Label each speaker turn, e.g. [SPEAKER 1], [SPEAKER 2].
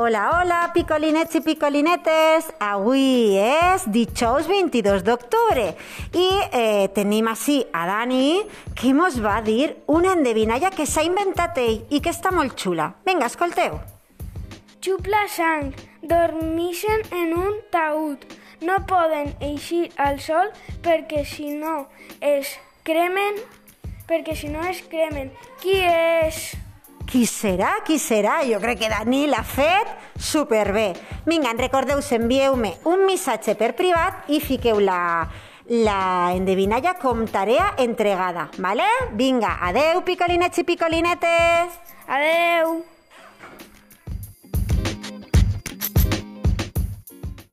[SPEAKER 1] Hola, hola, picolinets i picolinetes! Avui és dijous 22 d'octubre i eh, tenim així a Dani que mos va dir una endevinalla que s'ha inventat ell i que està molt xula. Vinga, escolteu.
[SPEAKER 2] Xupla sang, dormixen en un taüt. No poden eixir al sol perquè si no es cremen, perquè si no es cremen. Qui és?
[SPEAKER 1] Qui serà? Qui serà? Jo crec que Dani l'ha fet superbé. Vinga, recordeu, envieu-me un missatge per privat i fiqueu la, la endevinalla com tarea entregada, vale? Vinga, adeu, picolinets i picolinetes!
[SPEAKER 2] Adeu!